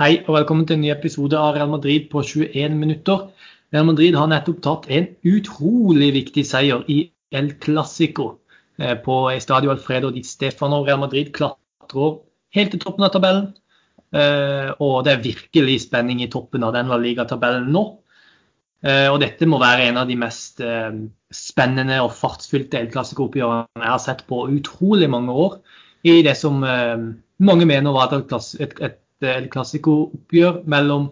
Hei og velkommen til en ny episode av Real Madrid på 21 minutter. Real Madrid har nettopp tatt en utrolig viktig seier i El Clásico eh, på Estadio Alfredo di Stefano. Real Madrid klatrer helt til toppen av tabellen. Eh, og det er virkelig spenning i toppen av den La Liga-tabellen nå. Eh, og dette må være en av de mest spennende og fartsfylte El Clásico-oppgjørene jeg har sett på utrolig mange år. I det som mange mener var et, et, El Clásico-oppgjør mellom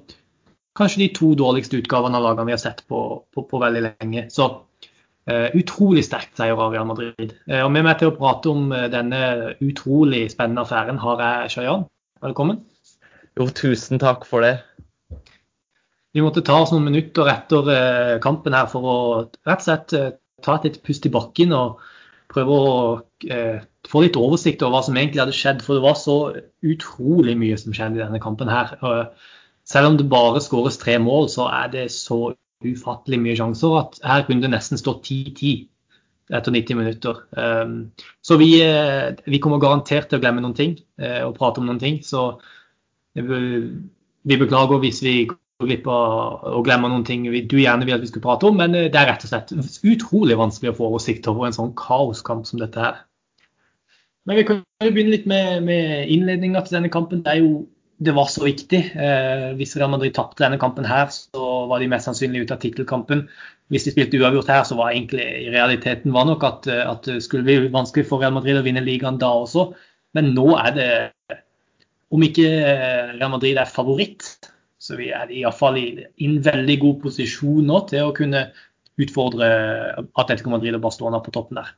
kanskje de to dårligste utgavene av lagene vi har sett på, på, på veldig lenge. Så uh, utrolig sterkt seier av Real Madrid. Uh, og Med meg til å prate om denne utrolig spennende affæren har jeg Shayan. Velkommen. Jo, tusen takk for det. Vi måtte ta oss noen minutter etter kampen her for å rett og slett ta et litt pust i bakken og prøve å få litt oversikt over hva som egentlig hadde skjedd. For det var så utrolig mye som skjedde i denne kampen her. Selv om det bare skåres tre mål, så er det så ufattelig mye sjanser at her kunne det nesten stått 10-10 etter 90 minutter. Um, så vi, eh, vi, kommer garantert til å glemme noen ting eh, og prate om noen ting. Så vi beklager hvis vi glipp av å glemme noen ting du gjerne vil at vi skulle prate om, men eh, det er rett og slett utrolig vanskelig å få oversikt over en sånn kaoskamp som dette her. Men vi kan jo begynne litt med, med innledninga til denne kampen. Det, jo, det var så viktig. Eh, hvis Real Madrid tapte denne kampen her, så var de mest sannsynlig ute av tittelkampen. Hvis de spilte uavgjort her, så var egentlig i realiteten var nok at, at det skulle bli vanskelig for Real Madrid å vinne ligaen da også. Men nå er det, om ikke Real Madrid er favoritt, så vi er iallfall i en veldig god posisjon nå til å kunne utfordre Atletico Madrid og Barcelona på toppen der.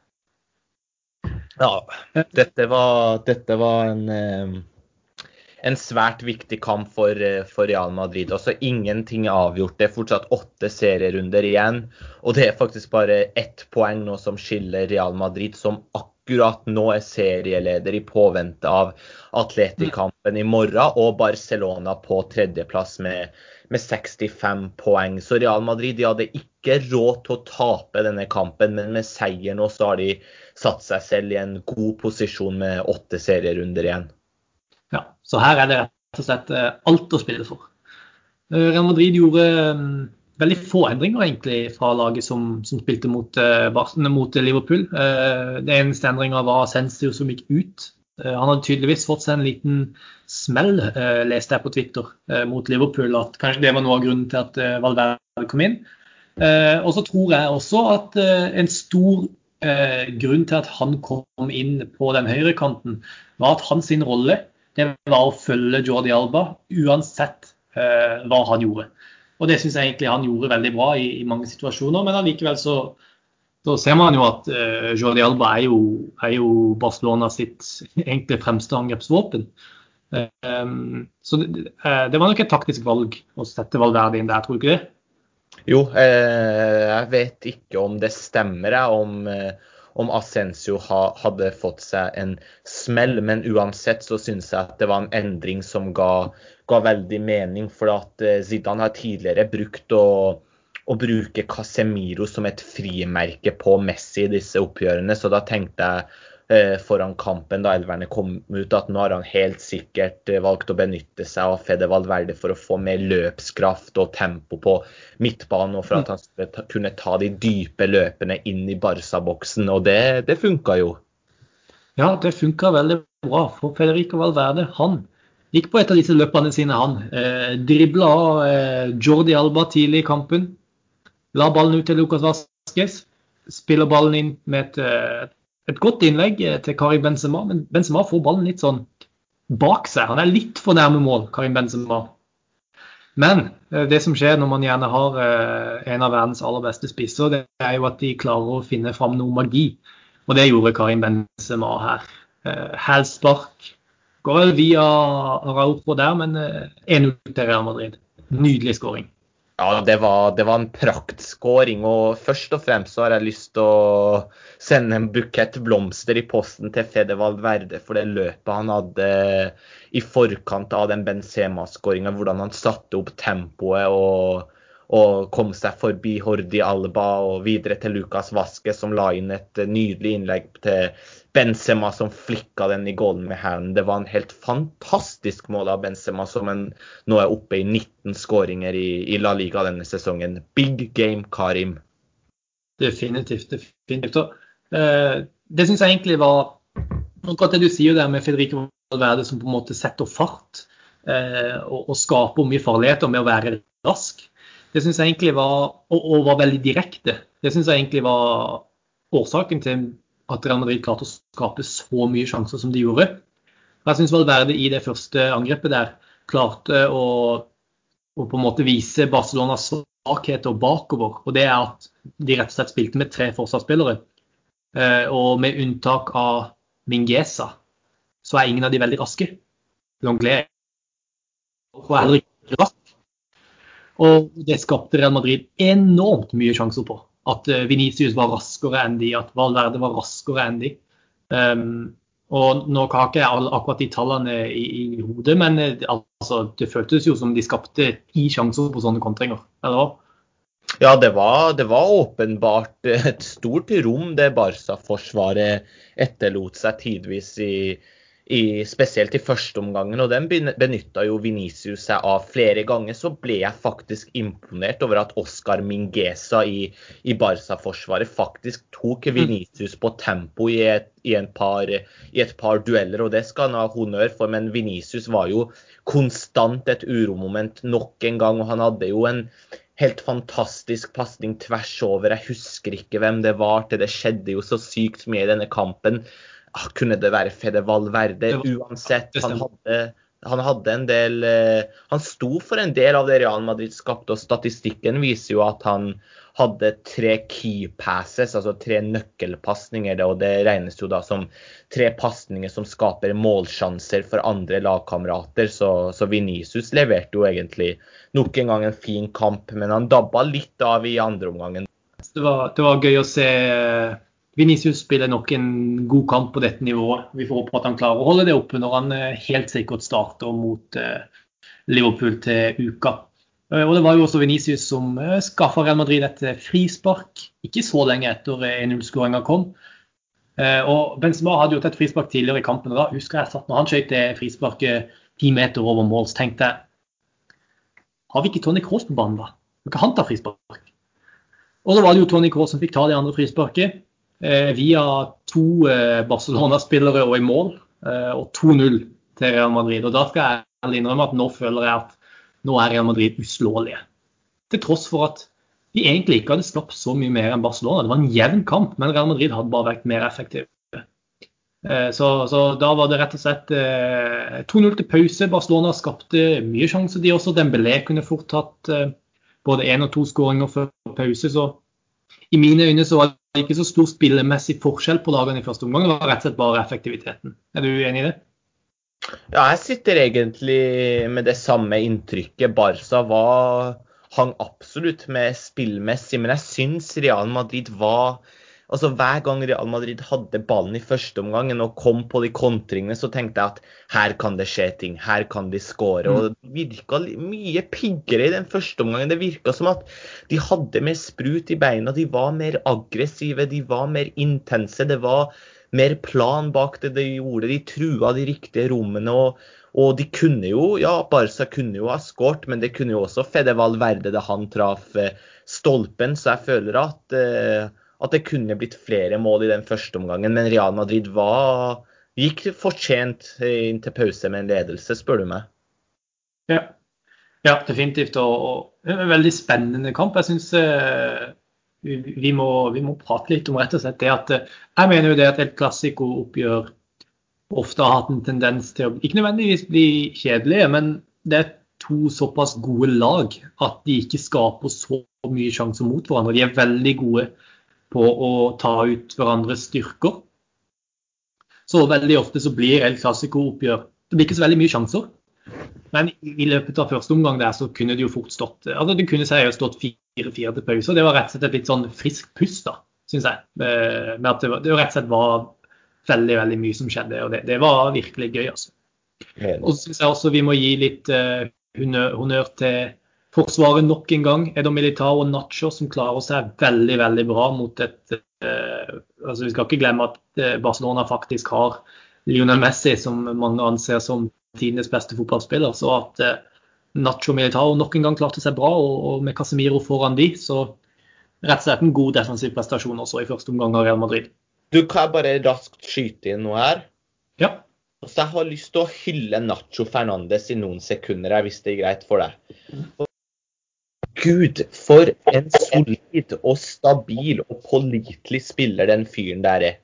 Ja, dette var, dette var en, eh, en, svært viktig kamp for, eh, for, Real Madrid. Altså Ingenting er avgjort. Det er fortsatt åtte serierunder igjen. Og det er faktisk bare ett poeng nå som skiller Real Madrid, som akkurat nå er serieleder i påvente av Atletikampen i morgen, og Barcelona på tredjeplass med, med 65 poeng. Så Real Madrid de hadde ikke råd til å tape denne kampen, men med seier nå så har de satt seg selv i en god posisjon med åtte serierunder igjen. Ja, så her er det rett og slett eh, alt å spille for. Eh, Real Madrid gjorde mm, veldig få endringer egentlig fra laget som, som spilte mot, uh, mot, Liverpool. Uh, det eneste endringa var Sensio som gikk ut. Uh, han hadde tydeligvis fått seg en liten smell, leste jeg på Twitter, mot Liverpool. At kanskje det var noe av grunnen til at Valverde kom inn. og så tror jeg også at en stor eh, grunnen til at han kom inn på den høyrekanten, var at hans rolle det var å følge Jordi Alba uansett eh, hva han gjorde. Og det syns jeg egentlig han gjorde veldig bra i, i mange situasjoner. Men allikevel så, så, ser man jo at uh, Jordi Alba er jo, er jo, Barcelona sitt egentlig fremste angrepsvåpen. Um, så det, eh, det, var nok et taktisk valg å sette Valverde inn der, tror du ikke det? Jo, eh, jeg vet ikke om det stemmer, om, eh, om Ascencio hadde fått seg en smell. Men uansett så syns jeg at det var en endring som ga, ga veldig mening. For at eh, Zidane har tidligere brukt å, å bruke Casemiro som et frimerke på Messi i disse oppgjørene. Så da tenkte jeg Eh, foran kampen da elverne kom ut, at nå har han helt sikkert eh, valgt å benytte seg av Fede Valverde for å få mer løpskraft og tempo på midtbanen, og for at han skulle kunne ta de dype løpene inn i Barca-boksen. Og det, det funka jo. Ja, det funka veldig bra. For Federico Valverde han gikk på et av disse løpene sine, han. Eh, Dribla eh, Jordi Alba tidlig i kampen. La ballen ut til Lucas Vasques. Spiller ballen inn med et, et et godt innlegg eh, til Karim Benzema, men Benzema får ballen litt sånn bak seg. Han er litt for nærme mål, Karim Benzema. Men eh, det som skjer når man gjerne har eh, en av verdens aller beste spisser, det er jo at de klarer å finne fram noe magi. Og det gjorde Karim Benzema her. Hælspark. Går via Araujo der, men 1-0 til Real Madrid. Nydelig skåring. Ja, det var, det var en praktskåring. Og først og fremst så har jeg lyst til å sende en bukett blomster i posten til Fede Valverde for det løpet han hadde i forkant av den Benzema-skåringa. Hvordan han satte opp tempoet og, og, kom seg forbi Hordi Alba og videre til Lucas Vaske, som la inn et nydelig innlegg til Benzema som flikka den i golden med hælen. Det var en helt fantastisk mål av Benzema, som en, nå er oppe i 19 skåringer i, i, La Liga denne sesongen. Big game, Karim. Definitivt. definitivt. Og, eh, det syns jeg egentlig var akkurat det du sier der med Federico Valverde som på en måte setter fart eh, og, og, skaper mye farligheter med å være rask. Det syns jeg egentlig var, og, og var veldig direkte. Det syns jeg egentlig var årsaken til at Real Madrid klarte å skape så mye sjanser som de gjorde. Jeg syns Valverde i det første angrepet der klarte å, å, på en måte vise Barcelonas svakheter bakover. Og det er at de rett og slett spilte med tre forsvarsspillere. Eh, og med unntak av Mingueza, så er ingen av de veldig raske. Longley er heller ikke rask. Og det skapte Real Madrid enormt mye sjanser på. At eh, Venitius var raskere enn de, at Valverde var raskere enn de. Um, og Nå har ikke jeg akkurat de tallene i, i hodet, men eh, altså, det føltes jo som de skapte ti sjanser på sånne kontringer. eller Ja, det var, det var, åpenbart et stort rom det Barca-forsvaret etterlot seg tidvis i, i, spesielt i første omgangen, og den benytta jo Venicius seg av flere ganger. Så ble jeg faktisk imponert over at Oscar Mingesa i, i Barca-forsvaret faktisk tok mm. Venicius på tempo i et, i, par, i et, par, dueller, og det skal han ha honnør for. Men Venicius var jo konstant et uromoment nok en gang, og han hadde jo en helt fantastisk pasning tvers over. Jeg husker ikke hvem det var til. Det skjedde jo så sykt mye i denne kampen. Ah, kunne det være Fede Valverde? Uansett, han hadde, han hadde en del eh, Han sto for en del av det Real Madrid skapte, og statistikken viser jo at han hadde tre key passes, altså tre nøkkelpasninger. Og det regnes jo da som tre pasninger som skaper målsjanser for andre lagkamerater. Så, så Venicius leverte jo egentlig nok en gang en fin kamp, men han dabba litt av i andre omgangen. Det var, det var gøy å se Vinicius spiller nok en god kamp på dette nivået. Vi får håpe at han klarer å holde det oppe når han eh, helt sikkert starter mot eh, Liverpool til uka. Eh, og Det var jo også Venicius som skaffa Real Madrid et frispark ikke så lenge etter 1-0-skåringa kom. Og Benzema hadde gjort et frispark tidligere i kampen. og Da husker jeg satt når han skøyt frisparket ti meter over mål, så tenkte jeg har vi ikke Tony Cross på banen, da? Kan ikke han ta frispark? Og så var det jo Tony Cross som fikk ta det andre frisparket. Eh, via to eh, Barcelona-spillere og i mål, eh, og 2-0 til Real Madrid. Og Da skal jeg innrømme at nå føler jeg at nå er Real Madrid uslåelige. Til tross for at de egentlig ikke hadde skapt så mye mer enn Barcelona. Det var en jevn kamp, men Real Madrid hadde bare vært mer effektive. Så, så, da var det rett og slett 2-0 til pause. Barcelona skapte mye sjanser, de også. Dembélé kunne fort hatt både én og to skåringer før pause. Så i mine øyne så var ikke så stor spillemessig forskjell på lagene i første omgang. Det var rett og slett bare effektiviteten. Er du enig i det? Ja, jeg sitter egentlig med det samme inntrykket. Barca var, hang absolutt med spillmessig, men jeg syns Real Madrid var altså Hver gang Real Madrid hadde ballen i første omgangen og kom på de kontringene, så tenkte jeg at her kan det skje ting, her kan de skåre. Mm. Og det virka mye piggere i den første omgangen. Det virka som at de hadde mer sprut i beina, de var mer aggressive, de var mer intense. Det var mer plan bak det de gjorde. De trua de riktige rommene. og og de kunne jo, ja, Barca kunne jo ha skåret, men det kunne jo også Fede Valverde da han traff eh, stolpen. Så jeg føler at eh, at det kunne blitt flere mål i den første omgangen. Men Real Madrid var, gikk fortjent inn til pause med en ledelse, spør du meg. Ja, ja definitivt. Og, og en veldig spennende kamp. Jeg syns eh, vi, vi, må, vi, må, prate litt om rett og slett det at eh, Jeg mener jo det at et klassikooppgjør ofte har hatt en tendens til å ikke nødvendigvis bli kjedelige, men det er to såpass gode lag at de ikke skaper så mye sjanser mot hverandre. De er veldig gode på å ta ut hverandres styrker. Så veldig ofte så blir El Clásico-oppgjør Det blir ikke så veldig mye sjanser. Men i løpet av første omgang der så kunne det jo fort stått altså Det kunne seriøst stått 4-4 til pause. Det var rett og slett et litt sånn friskt pust, da, syns jeg. Eh, med at det, var, det rett og slett var veldig veldig mye som skjedde. Og det, det var virkelig gøy, altså. Og så syns jeg også vi må gi litt uh, honnør til Forsvaret nok en gang. Edo Militao og Nacho som klarer seg veldig veldig bra mot et eh, altså Vi skal ikke glemme at eh, Barcelona faktisk har Lionel Messi, som mange anser som tidenes beste fotballspiller. Så at eh, Nacho Militao nok en gang klarte seg bra, og, og med Casemiro foran de, så rett og slett en god defensiv prestasjon også i første omgang av Real Madrid. Du kan bare raskt skyte inn noe her. Ja. Så jeg har lyst til å hylle Nacho Fernandes i noen sekunder, hvis det er greit for deg. Gud, for en solid og stabil og pålitelig spiller den fyren der er.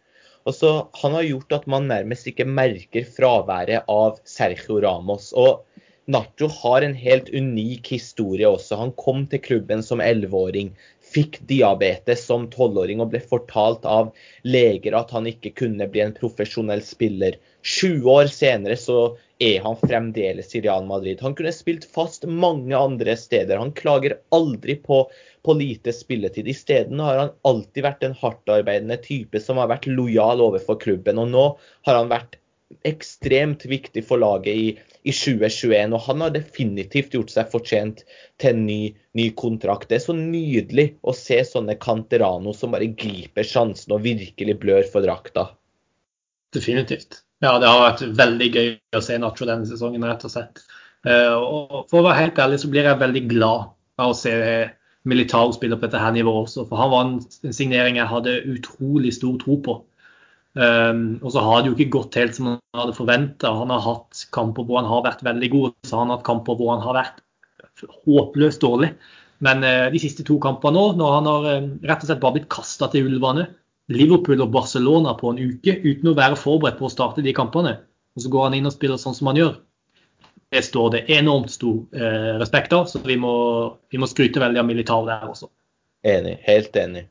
Også, han har gjort at man nærmest ikke merker fraværet av Sergio Ramos. Og Nacho har en helt unik historie også. Han kom til klubben som elleveåring, fikk diabetes som tolvåring og ble fortalt av leger at han ikke kunne bli en profesjonell spiller. 20 år senere så er han fremdeles i Real Madrid. Han kunne spilt fast mange andre steder. Han klager aldri på, på lite spilletid. Isteden har han alltid vært en hardtarbeidende type som har vært lojal overfor klubben. Og nå har han vært ekstremt viktig for laget i, i 2021. Og han har definitivt gjort seg fortjent til en ny, ny, kontrakt. Det er så nydelig å se sånne Canterano som bare griper sjansen og virkelig blør for drakta. Definitivt. Ja, det har vært veldig gøy å se Nacho denne sesongen, rett og slett. Eh, og for å være helt ærlig så blir jeg veldig glad av å se Militao spille på dette her nivået også. For han var en signering jeg hadde utrolig stor tro på. Um, og så har det jo ikke gått helt som han hadde forventa. Han har hatt kamper hvor han har vært veldig god, så han har hatt kamper hvor han har vært håpløst dårlig. Men uh, de siste to kampene nå, når han har uh, rett og slett bare blitt kasta til ulvene, Liverpool og Barcelona på en uke uten å være forberedt på å starte de kampene, og så går han inn og spiller sånn som han gjør, det står det enormt stor uh, respekt av. Så vi må, vi må skryte veldig av Militar der også. Enig. Helt enig.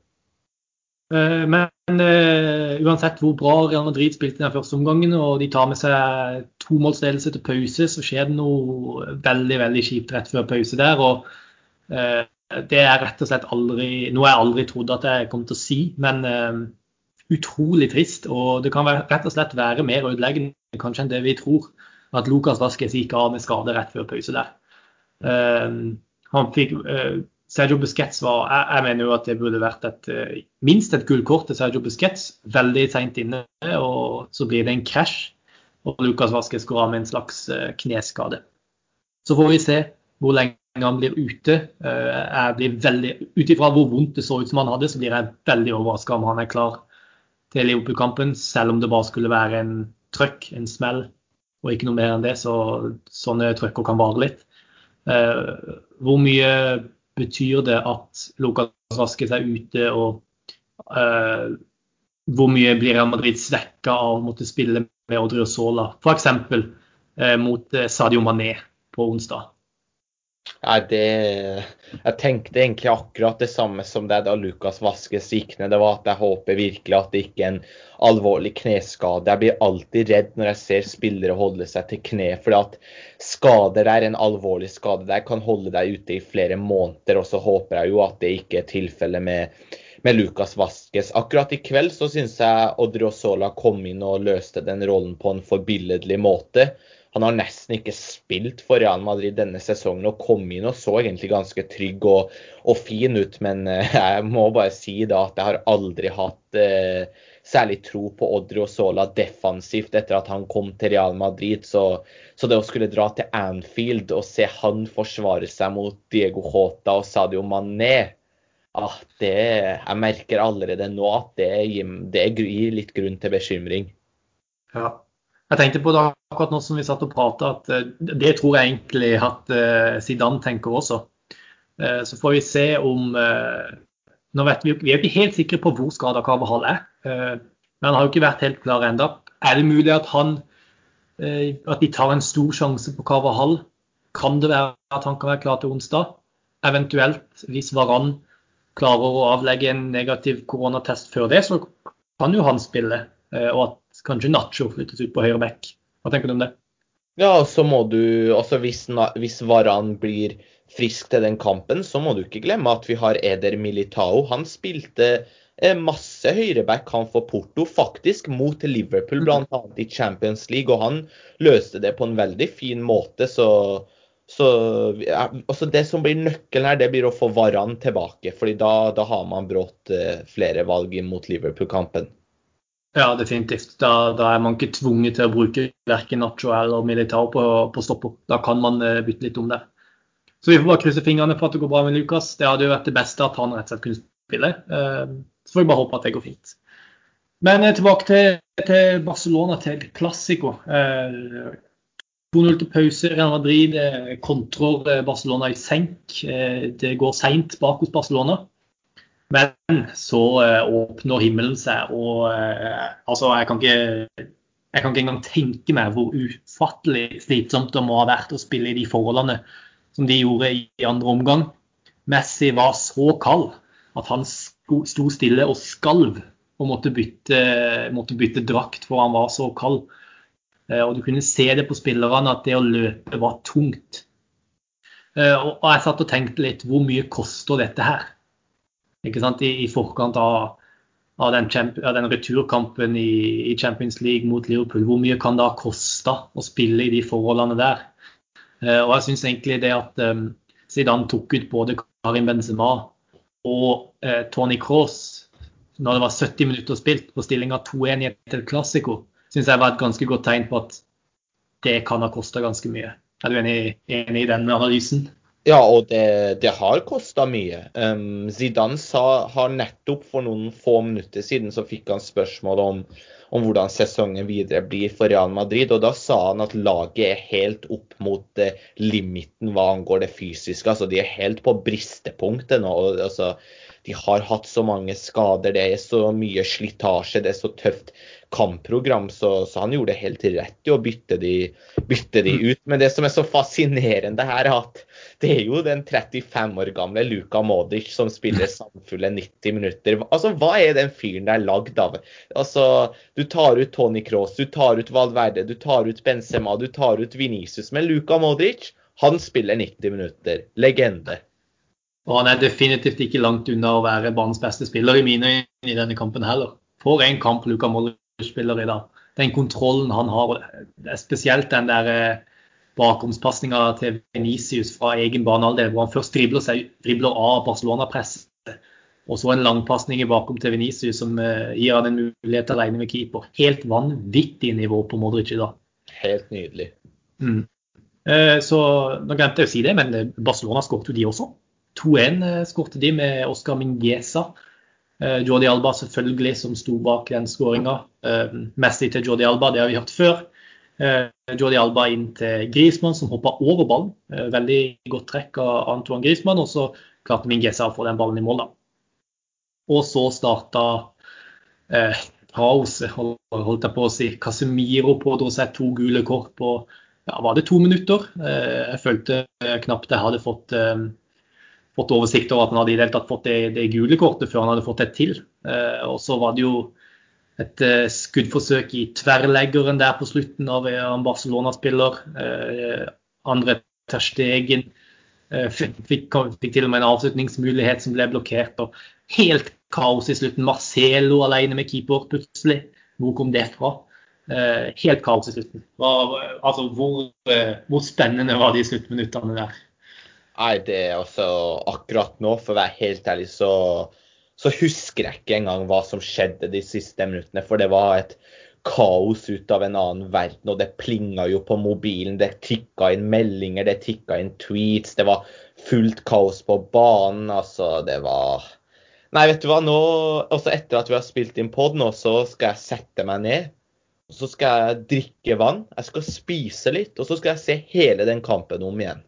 Eh, men uh, uansett hvor bra Real Madrid spilte den første omgangen, og de tar med seg tomålsledelse til pause, så skjer det noe veldig veldig kjipt rett før pause der. og uh, Det er rett og slett aldri, noe jeg aldri trodde at jeg kom til å si, men utrolig trist. Og det kan rett og slett være mer ødeleggende kanskje enn det vi tror, at Lucas Vasques gikk av med skade rett før pause der. han fikk Sergio Busquets var jeg, jeg, mener jo at det burde vært et, eh, minst et gullkort til Sergio Busquets. Veldig seint inne, og så blir det en krasj. Og Lucas Vasques går av med en slags eh, kneskade. Så får vi se hvor lenge han blir ute. Eh, jeg blir veldig, Ut ifra hvor vondt det så ut som han hadde, så blir jeg veldig overraska om han er klar til Liverpool-kampen, selv om det bare skulle være en trøkk, en smell, og ikke noe mer enn det. Så sånne trøkker kan vare litt. Hvor mye betyr det at Lucas Vasquez er ute, og uh, hvor mye blir Real Madrid svekka av å måtte spille med Odriozola, f.eks. Uh, mot uh, Sadio Mané på onsdag? Nei, det Jeg tenkte egentlig akkurat det samme som det da Lukas Vaskes gikk ned. Det var at jeg håper virkelig at det ikke er en alvorlig kneskade. Jeg blir alltid redd når jeg ser spillere holde seg til kne. For at skader er en alvorlig skade der kan holde deg ute i flere måneder. Og så håper jeg jo at det ikke er tilfellet med, med Lukas Vaskes. Akkurat i kveld så syns jeg Odriozola kom inn og løste den rollen på en forbilledlig måte. Han har nesten ikke spilt for Real Madrid denne sesongen og kom inn og så egentlig ganske trygg og, og fin ut. Men uh, jeg må bare si da at jeg har aldri hatt eh, særlig tro på Odrio Sola defensivt etter at han kom til Real Madrid. Så, så, det å skulle dra til Anfield og se han forsvare seg mot Diego Jota og Sadio Mané ah, det, Jeg merker allerede nå at det, det gir litt grunn til bekymring. Ja, jeg tenkte på det akkurat nå som vi satt og prata, at eh, det tror jeg egentlig at eh, Zidane tenker også. Eh, så får vi se om nå vet Vi vi er jo ikke helt sikre på hvor skada Carvahall er. Men han har jo ikke vært helt klar ennå. Er det mulig at, han, at de tar en stor sjanse på Carvahall? Kan det være at han kan være klar til onsdag? Eventuelt, hvis Varan klarer å avlegge en negativ koronatest før det, så kan jo han spille. Og at kanskje Nacho flyttes ut på høyre back. Hva tenker du om det? Ja, så må du altså hvis, hvis Varan blir frisk til den kampen, så må du ikke glemme at vi har Eder Militao. Han spilte eh, masse høyreback han for Porto, faktisk mot Liverpool mm. bl.a. i Champions League. Og han løste det på en veldig fin måte. Så, så altså det som blir nøkkelen her, det blir å få Varan tilbake. fordi da, da har man brått eh, flere valg mot Liverpool-kampen. Ja, definitivt. Da, da, er man ikke tvunget til å bruke verken Nacho eller Militao på, på stopper. Da kan man uh, bytte litt om der. Så vi får bare krysse fingrene for at det går bra med Lukas. Det hadde jo vært det beste at han rett og slett kunne spille. Uh, så får vi bare håpe at det går fint. Men uh, tilbake til, til, Barcelona, til Classico. 2-0 til pause. Real Madrid kontrer Barcelona i senk. Det går seint bak hos Barcelona. Men så uh, åpner himmelen seg, og uh, altså, jeg kan, ikke, jeg kan ikke engang tenke meg hvor ufattelig slitsomt det må ha vært å spille i de forholdene som de gjorde i andre omgang. Messi var så kald at han sto stille og skalv og måtte bytte, måtte bytte drakt for han var så kald. Uh, og Du kunne se det på spillerne at det å løpe var tungt. Og jeg satt og tenkte litt hvor mye koster dette her? Ikke sant, i, i forkant av, av, den, av, den, returkampen i, i, Champions League mot Liverpool. Hvor mye kan det ha kosta å spille i de forholdene der? Eh, og jeg syns egentlig det at um, Zidane tok ut både Karim Benzema og eh, Tony Cross når det var 70 minutter spilt på stillinga 2-1 i et klassiko, syns jeg var et ganske godt tegn på at det kan ha kosta ganske mye. Er du enig, enig i den analysen? Ja, og det, det har kosta mye. Um, Zidane sa, har nettopp for noen få minutter siden så fikk han spørsmål om, om, hvordan sesongen videre blir for Real Madrid. og Da sa han at laget er helt opp mot uh, limiten hva angår det fysiske. altså De er helt på bristepunktet nå. og altså, De har hatt så mange skader, det er så mye slitasje, det er så tøft kampprogram, så, så, han gjorde helt rett i å bytte de, bytte de, ut. Men det som er så fascinerende her, er at det er jo den 35 år gamle Luka Modic som spiller samfulle 90 minutter. Altså, Hva er den fyren der lagd av? Altså, Du tar ut Tony Cross, du tar ut Valverde, du tar ut Benzema, du tar ut Venicius. Men Luka Modic, han spiller 90 minutter. Legende. Og han er definitivt ikke langt unna å være banens beste spiller i mine øyne i denne kampen heller. For en kamp Luka Modric spiller i dag. Den kontrollen han har, spesielt den der eh, bakromspasninga til Venicius fra egen banehalvdel, hvor han først dribler, seg, dribler av Barcelona-presset. Og så en langpasning i bakom til Venicius som uh, gir han en mulighet til å regne med keeper. Helt vanvittig nivå på Modric i dag. Helt nydelig. Mm. Uh, så Nå glemte jeg å si det, men Barcelona skåret jo de også. 2-1 uh, skårte de med Oscar Mingueza. Eh, Jordi Alba selvfølgelig som sto bak den skåringa. Eh, Messi til Jordi Alba, det har vi hørt før. Eh, Jordi Alba inn til Griezmann, som hoppa over ballen. Veldig godt trekk av Antoine Griezmann. Og så klarte Mingueza å få den ballen i mål, da. Og så starta eh, holdt jeg på å si. Casemiro pådro seg to gule kort på ja, var det to minutter. Eh, jeg følte knapt jeg hadde fått eh, fått oversikt over at han hadde i det hele tatt fått det, det, gule kortet før han hadde fått et til. Eh, og så var det jo et eh, skuddforsøk i tverrleggeren der på slutten av en Barcelona-spiller. Eh, andre Terstegen eh, fikk, fikk, til og med en avslutningsmulighet som ble blokkert. og Helt kaos i slutten. Marcelo alene med keeper plutselig. Hvor kom det fra? Helt kaos i slutten. Var, altså, hvor, hvor spennende var de sluttminuttene der? Nei, det er altså akkurat nå, for å være helt ærlig, så, så husker jeg ikke engang hva som skjedde de siste minuttene. For det var et kaos ut av en annen verden, og det plinga jo på mobilen. Det tikka inn meldinger, det tikka inn tweets. Det var fullt kaos på banen. Altså, det var Nei, vet du hva, nå, også etter at vi har spilt inn pod nå, så skal jeg sette meg ned. Så skal jeg drikke vann, jeg skal spise litt, og så skal jeg se hele den kampen om igjen.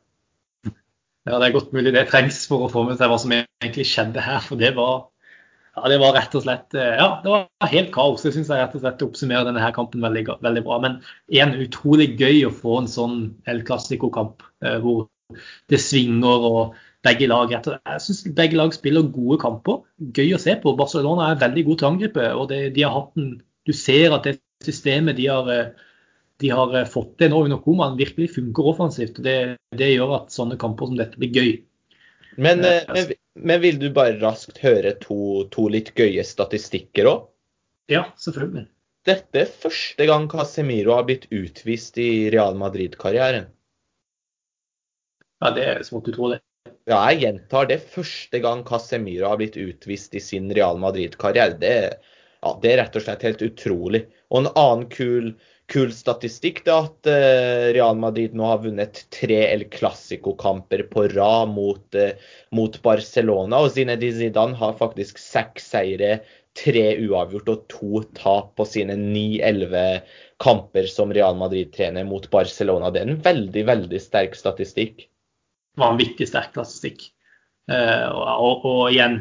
Ja, Det er godt mulig det trengs for å få med seg hva som egentlig skjedde her. For det var, ja, det var rett og slett eh, ja, det var helt kaos. Det syns jeg rett og slett oppsummerer denne her kampen veldig, veldig bra. Men igjen utrolig gøy å få en sånn El Clásico-kamp eh, hvor det svinger og begge lag Jeg syns begge lag spiller gode kamper. Gøy å se på. Barcelona er veldig god til å angripe. og det, de har hatt en, Du ser at det systemet de har eh, de har eh, fått det nå under Koman, virkelig funker offensivt. og det, det, gjør at sånne kamper som dette blir gøy. Men, eh, eh, men, men vil du bare raskt høre to, to litt gøye statistikker òg? Ja, selvfølgelig. Dette er første gang Casemiro har blitt utvist i Real Madrid-karrieren. Ja, det er smått utrolig. Ja, jeg gjentar det. Første gang Casemiro har blitt utvist i sin Real Madrid-karriere. Det, ja, det er rett og slett helt utrolig. Og en annen kul, kul statistikk er at eh, Real Madrid nå har vunnet tre El Clásico-kamper på rad mot, eh, mot, Barcelona. Og Zinedine Zidane har faktisk seks seire, tre uavgjort og to tap på sine ni-elleve kamper som Real Madrid-trener mot Barcelona. Det er en veldig, veldig sterk statistikk. Vanvittig sterk statistikk. Uh, og, og, og, igjen,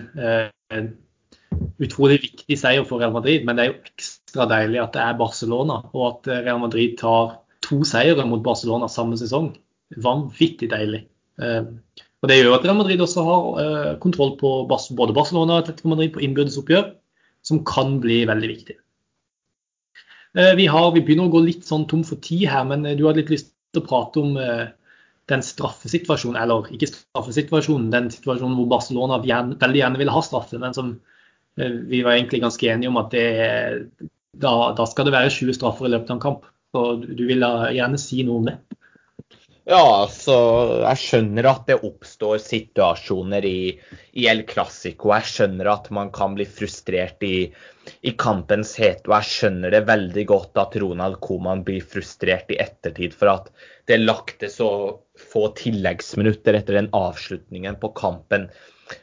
utrolig viktig seier for Real Madrid, men det er jo ekstra deilig at det er Barcelona, og at Real Madrid tar to seire mot Barcelona samme sesong. Vanvittig deilig. Eh, og Det gjør at Real Madrid også har eh, kontroll på både Barcelona og Atletico Madrid på innbyrdes oppgjør, som kan bli veldig viktig. Eh, vi, har, vi, begynner å gå litt sånn tom for tid her, men du hadde litt lyst til å prate om den straffesituasjonen, eller ikke straffesituasjonen, den situasjonen hvor Barcelona veldig gjerne ville ha straffe, men som Eh, vi var egentlig ganske enige om at det, da, da, skal det være 20 straffer i løpet av en kamp. Og du vil gjerne si noe om det? Ja, altså jeg skjønner at det oppstår situasjoner i, i El Clásico. Jeg skjønner at man kan bli frustrert i, i kampens hete. Og jeg skjønner det veldig godt at Ronald Coman blir frustrert i ettertid for at det lagte så få tilleggsminutter etter den avslutningen på kampen.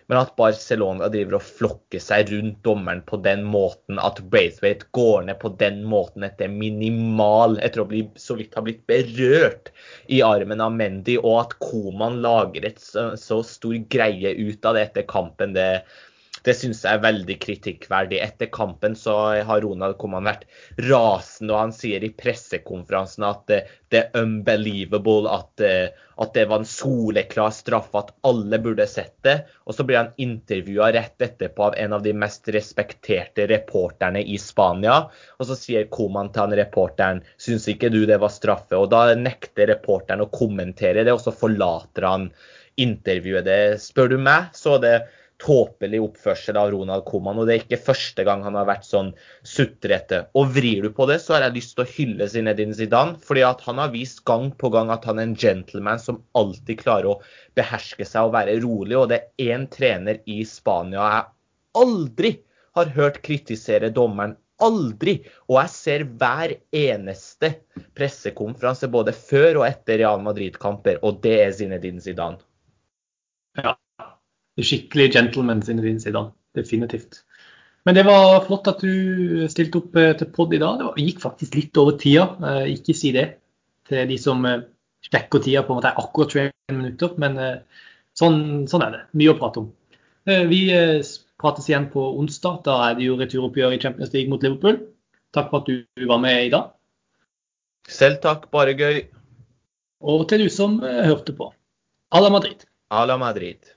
Men at Barcelona driver og flokker seg rundt dommeren på den måten, at Braithwaite går ned på den måten etter minimal, etter å bli, så vidt ha blitt berørt i armen av Mendy, og at Koman lager et så, så stor greie ut av det etter kampen, det, det syns jeg er veldig kritikkverdig. Etter kampen så har Ronald Koman vært rasende, og han sier i pressekonferansen at det, det er unbelievable at, at, det var en soleklar straff, at alle burde sett det. Og så blir han intervjua rett etterpå av en av de mest respekterte reporterne i Spania. Og så sier Koman til han reporteren syns ikke du det var straffe? Og da nekter reporteren å kommentere det, og så forlater han intervjuet. Det spør du meg, så det tåpelig oppførsel av Ronald Coman. Og det er ikke første gang han har vært sånn sutrete. Og vrir du på det, så har jeg lyst til å hylle Zinedine Zidane. fordi at han har vist gang på gang at han er en gentleman som alltid klarer å beherske seg og være rolig. Og det er én trener i Spania jeg aldri har hørt kritisere dommeren. Aldri! Og jeg ser hver eneste pressekonferanse både før og etter Real Madrid-kamper, og det er Zinedine Zidane. Ja, skikkelig gentleman sine din side. Definitivt. Men det var flott at du stilte opp eh, til pod i dag. Det gikk faktisk litt over tida. Eh, ikke si det til de som eh, sjekker tida på en måte er akkurat 21 minutter, men sånn, sånn, er det. Mye å prate om. Vi prates igjen på onsdag. Da er det jo returoppgjør i Champions League mot Liverpool. Takk for at du var med i dag. Selv takk, bare gøy. Og til du som hørte på. A la Madrid. A la Madrid.